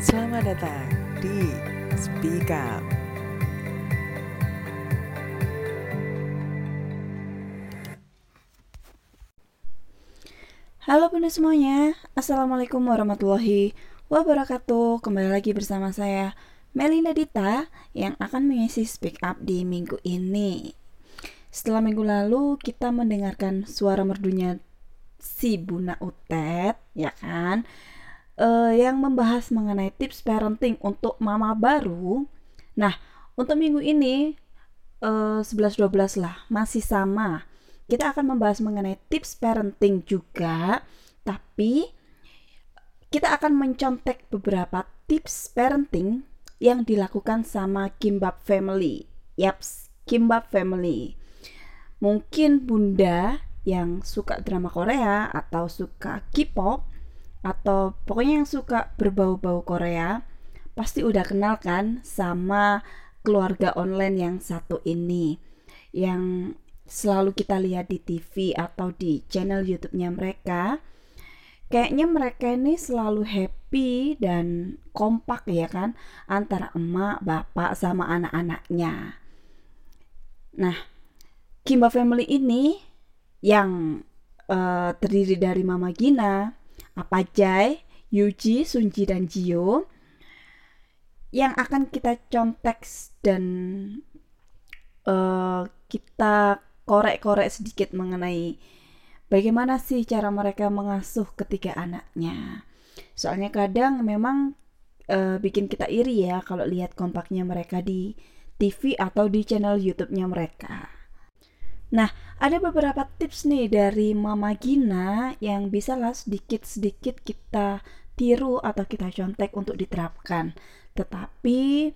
Selamat datang di Speak Up. Halo bunda semuanya, Assalamualaikum warahmatullahi wabarakatuh. Kembali lagi bersama saya Melina Dita yang akan mengisi Speak Up di minggu ini. Setelah minggu lalu kita mendengarkan suara merdunya si Bunda Utet ya kan uh, Yang membahas mengenai tips parenting untuk mama baru Nah untuk minggu ini uh, 11-12 lah masih sama kita akan membahas mengenai tips parenting juga, tapi kita akan mencontek beberapa tips parenting yang dilakukan sama Kimbap Family. Yaps, Kimbap Family. Mungkin Bunda yang suka drama Korea atau suka K-pop atau pokoknya yang suka berbau-bau Korea pasti udah kenal kan sama keluarga online yang satu ini yang selalu kita lihat di TV atau di channel YouTube-nya mereka, kayaknya mereka ini selalu happy dan kompak ya kan antara emak, bapak sama anak-anaknya. Nah, Kimba Family ini yang uh, terdiri dari Mama Gina, Apa Jai, Yuji, Sunji dan Jio yang akan kita contek dan uh, kita korek-korek sedikit mengenai bagaimana sih cara mereka mengasuh ketiga anaknya. Soalnya kadang memang uh, bikin kita iri ya kalau lihat kompaknya mereka di TV atau di channel YouTube-nya mereka. Nah, ada beberapa tips nih dari Mama Gina yang bisa lah sedikit-sedikit kita tiru atau kita contek untuk diterapkan. Tetapi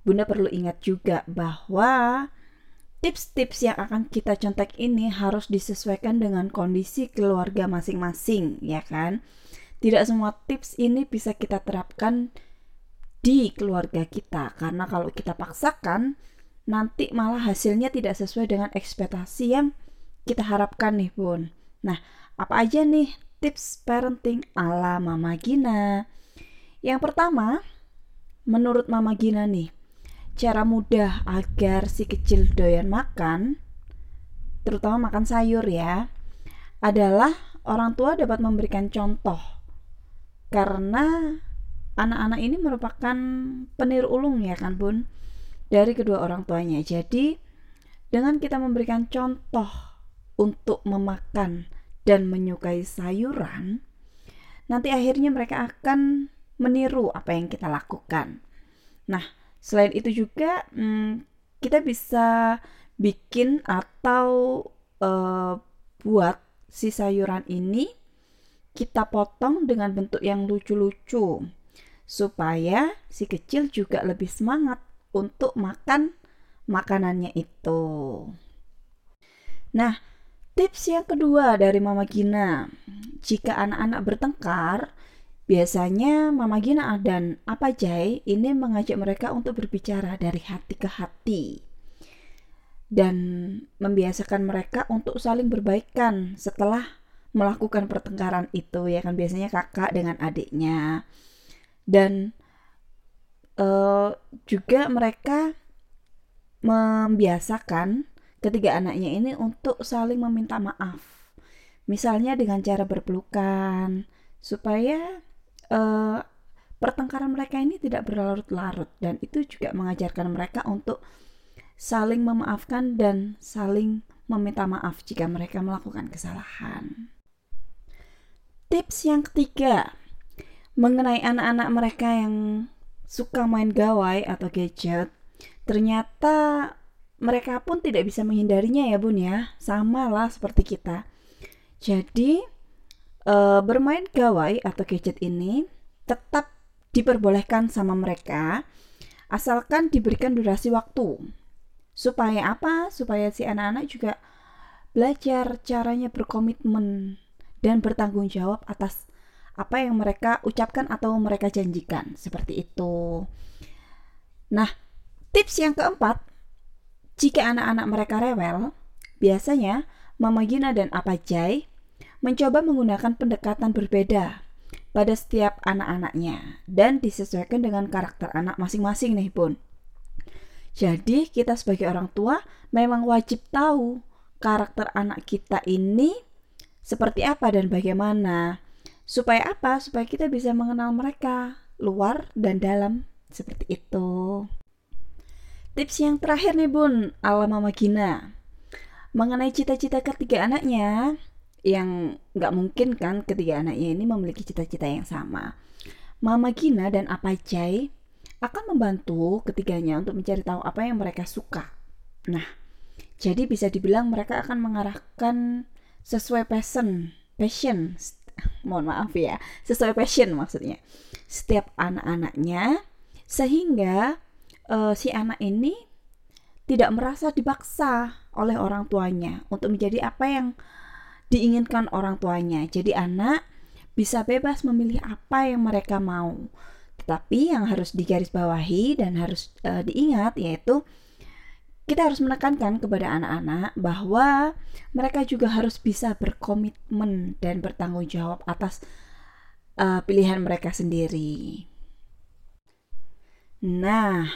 Bunda perlu ingat juga bahwa Tips-tips yang akan kita contek ini harus disesuaikan dengan kondisi keluarga masing-masing, ya kan? Tidak semua tips ini bisa kita terapkan di keluarga kita, karena kalau kita paksakan, nanti malah hasilnya tidak sesuai dengan ekspektasi yang kita harapkan nih, Bun. Nah, apa aja nih tips parenting ala Mama Gina? Yang pertama, menurut Mama Gina nih, cara mudah agar si kecil doyan makan, terutama makan sayur ya, adalah orang tua dapat memberikan contoh. Karena anak-anak ini merupakan peniru ulung ya kan bun dari kedua orang tuanya. Jadi dengan kita memberikan contoh untuk memakan dan menyukai sayuran, nanti akhirnya mereka akan meniru apa yang kita lakukan. Nah, Selain itu juga hmm, kita bisa bikin atau uh, buat si sayuran ini kita potong dengan bentuk yang lucu-lucu supaya si kecil juga lebih semangat untuk makan makanannya itu. Nah, tips yang kedua dari Mama Gina, jika anak-anak bertengkar, Biasanya Mama Gina dan Apa Jai ini mengajak mereka untuk berbicara dari hati ke hati dan membiasakan mereka untuk saling berbaikan setelah melakukan pertengkaran itu ya kan? Biasanya kakak dengan adiknya. Dan uh, juga mereka membiasakan ketiga anaknya ini untuk saling meminta maaf misalnya dengan cara berpelukan supaya uh, pertengkaran mereka ini tidak berlarut-larut dan itu juga mengajarkan mereka untuk saling memaafkan dan saling meminta maaf jika mereka melakukan kesalahan. Tips yang ketiga mengenai anak-anak mereka yang suka main gawai atau gadget, ternyata mereka pun tidak bisa menghindarinya ya bun ya, sama lah seperti kita. Jadi uh, bermain gawai atau gadget ini tetap diperbolehkan sama mereka asalkan diberikan durasi waktu. Supaya apa? Supaya si anak-anak juga belajar caranya berkomitmen dan bertanggung jawab atas apa yang mereka ucapkan atau mereka janjikan. Seperti itu. Nah, tips yang keempat, jika anak-anak mereka rewel, biasanya Mama Gina dan Apa Jai mencoba menggunakan pendekatan berbeda pada setiap anak-anaknya dan disesuaikan dengan karakter anak masing-masing nih Bun. Jadi kita sebagai orang tua memang wajib tahu karakter anak kita ini seperti apa dan bagaimana. Supaya apa? Supaya kita bisa mengenal mereka luar dan dalam seperti itu. Tips yang terakhir nih Bun, ala Mama Gina. Mengenai cita-cita ketiga anaknya, yang nggak mungkin kan ketiga anaknya ini memiliki cita-cita yang sama. Mama Gina dan Apa Jai akan membantu ketiganya untuk mencari tahu apa yang mereka suka. Nah, jadi bisa dibilang mereka akan mengarahkan sesuai passion, passion, mohon maaf ya, sesuai passion maksudnya. Setiap anak-anaknya sehingga uh, si anak ini tidak merasa dipaksa oleh orang tuanya untuk menjadi apa yang diinginkan orang tuanya. Jadi anak bisa bebas memilih apa yang mereka mau. Tetapi yang harus digarisbawahi dan harus uh, diingat yaitu kita harus menekankan kepada anak-anak bahwa mereka juga harus bisa berkomitmen dan bertanggung jawab atas uh, pilihan mereka sendiri. Nah,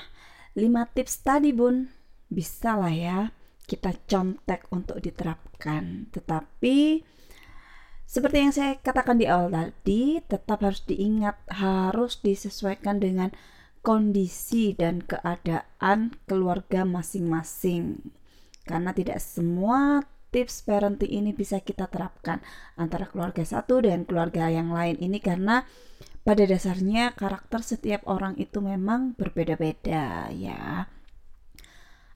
lima tips tadi bun bisa lah ya kita contek untuk diterapkan. Tetapi seperti yang saya katakan di awal tadi, tetap harus diingat harus disesuaikan dengan kondisi dan keadaan keluarga masing-masing. Karena tidak semua tips parenting ini bisa kita terapkan antara keluarga satu dan keluarga yang lain ini karena pada dasarnya karakter setiap orang itu memang berbeda-beda ya.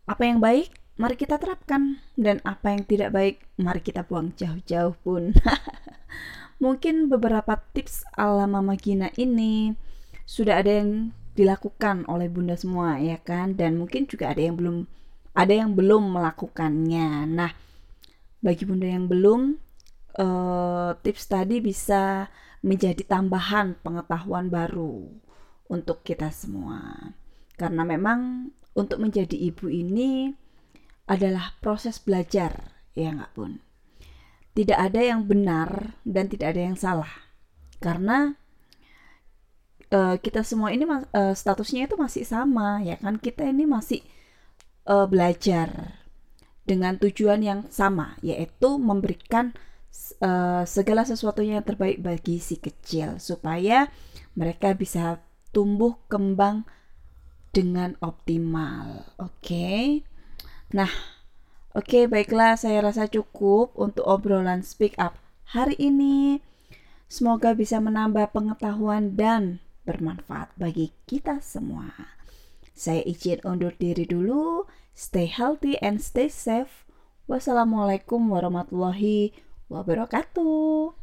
Apa yang baik mari kita terapkan dan apa yang tidak baik mari kita buang jauh-jauh pun mungkin beberapa tips ala Mama Gina ini sudah ada yang dilakukan oleh bunda semua ya kan? Dan mungkin juga ada yang belum ada yang belum melakukannya. Nah bagi bunda yang belum uh, tips tadi bisa menjadi tambahan pengetahuan baru untuk kita semua. Karena memang untuk menjadi ibu ini adalah proses belajar, ya nggak pun. Tidak ada yang benar dan tidak ada yang salah, karena uh, kita semua ini uh, statusnya itu masih sama, ya kan? Kita ini masih uh, belajar dengan tujuan yang sama, yaitu memberikan uh, segala sesuatu yang terbaik bagi si kecil supaya mereka bisa tumbuh kembang dengan optimal. Oke. Okay? Nah, oke okay, baiklah saya rasa cukup untuk obrolan speak up hari ini. Semoga bisa menambah pengetahuan dan bermanfaat bagi kita semua. Saya izin undur diri dulu. Stay healthy and stay safe. Wassalamualaikum warahmatullahi wabarakatuh.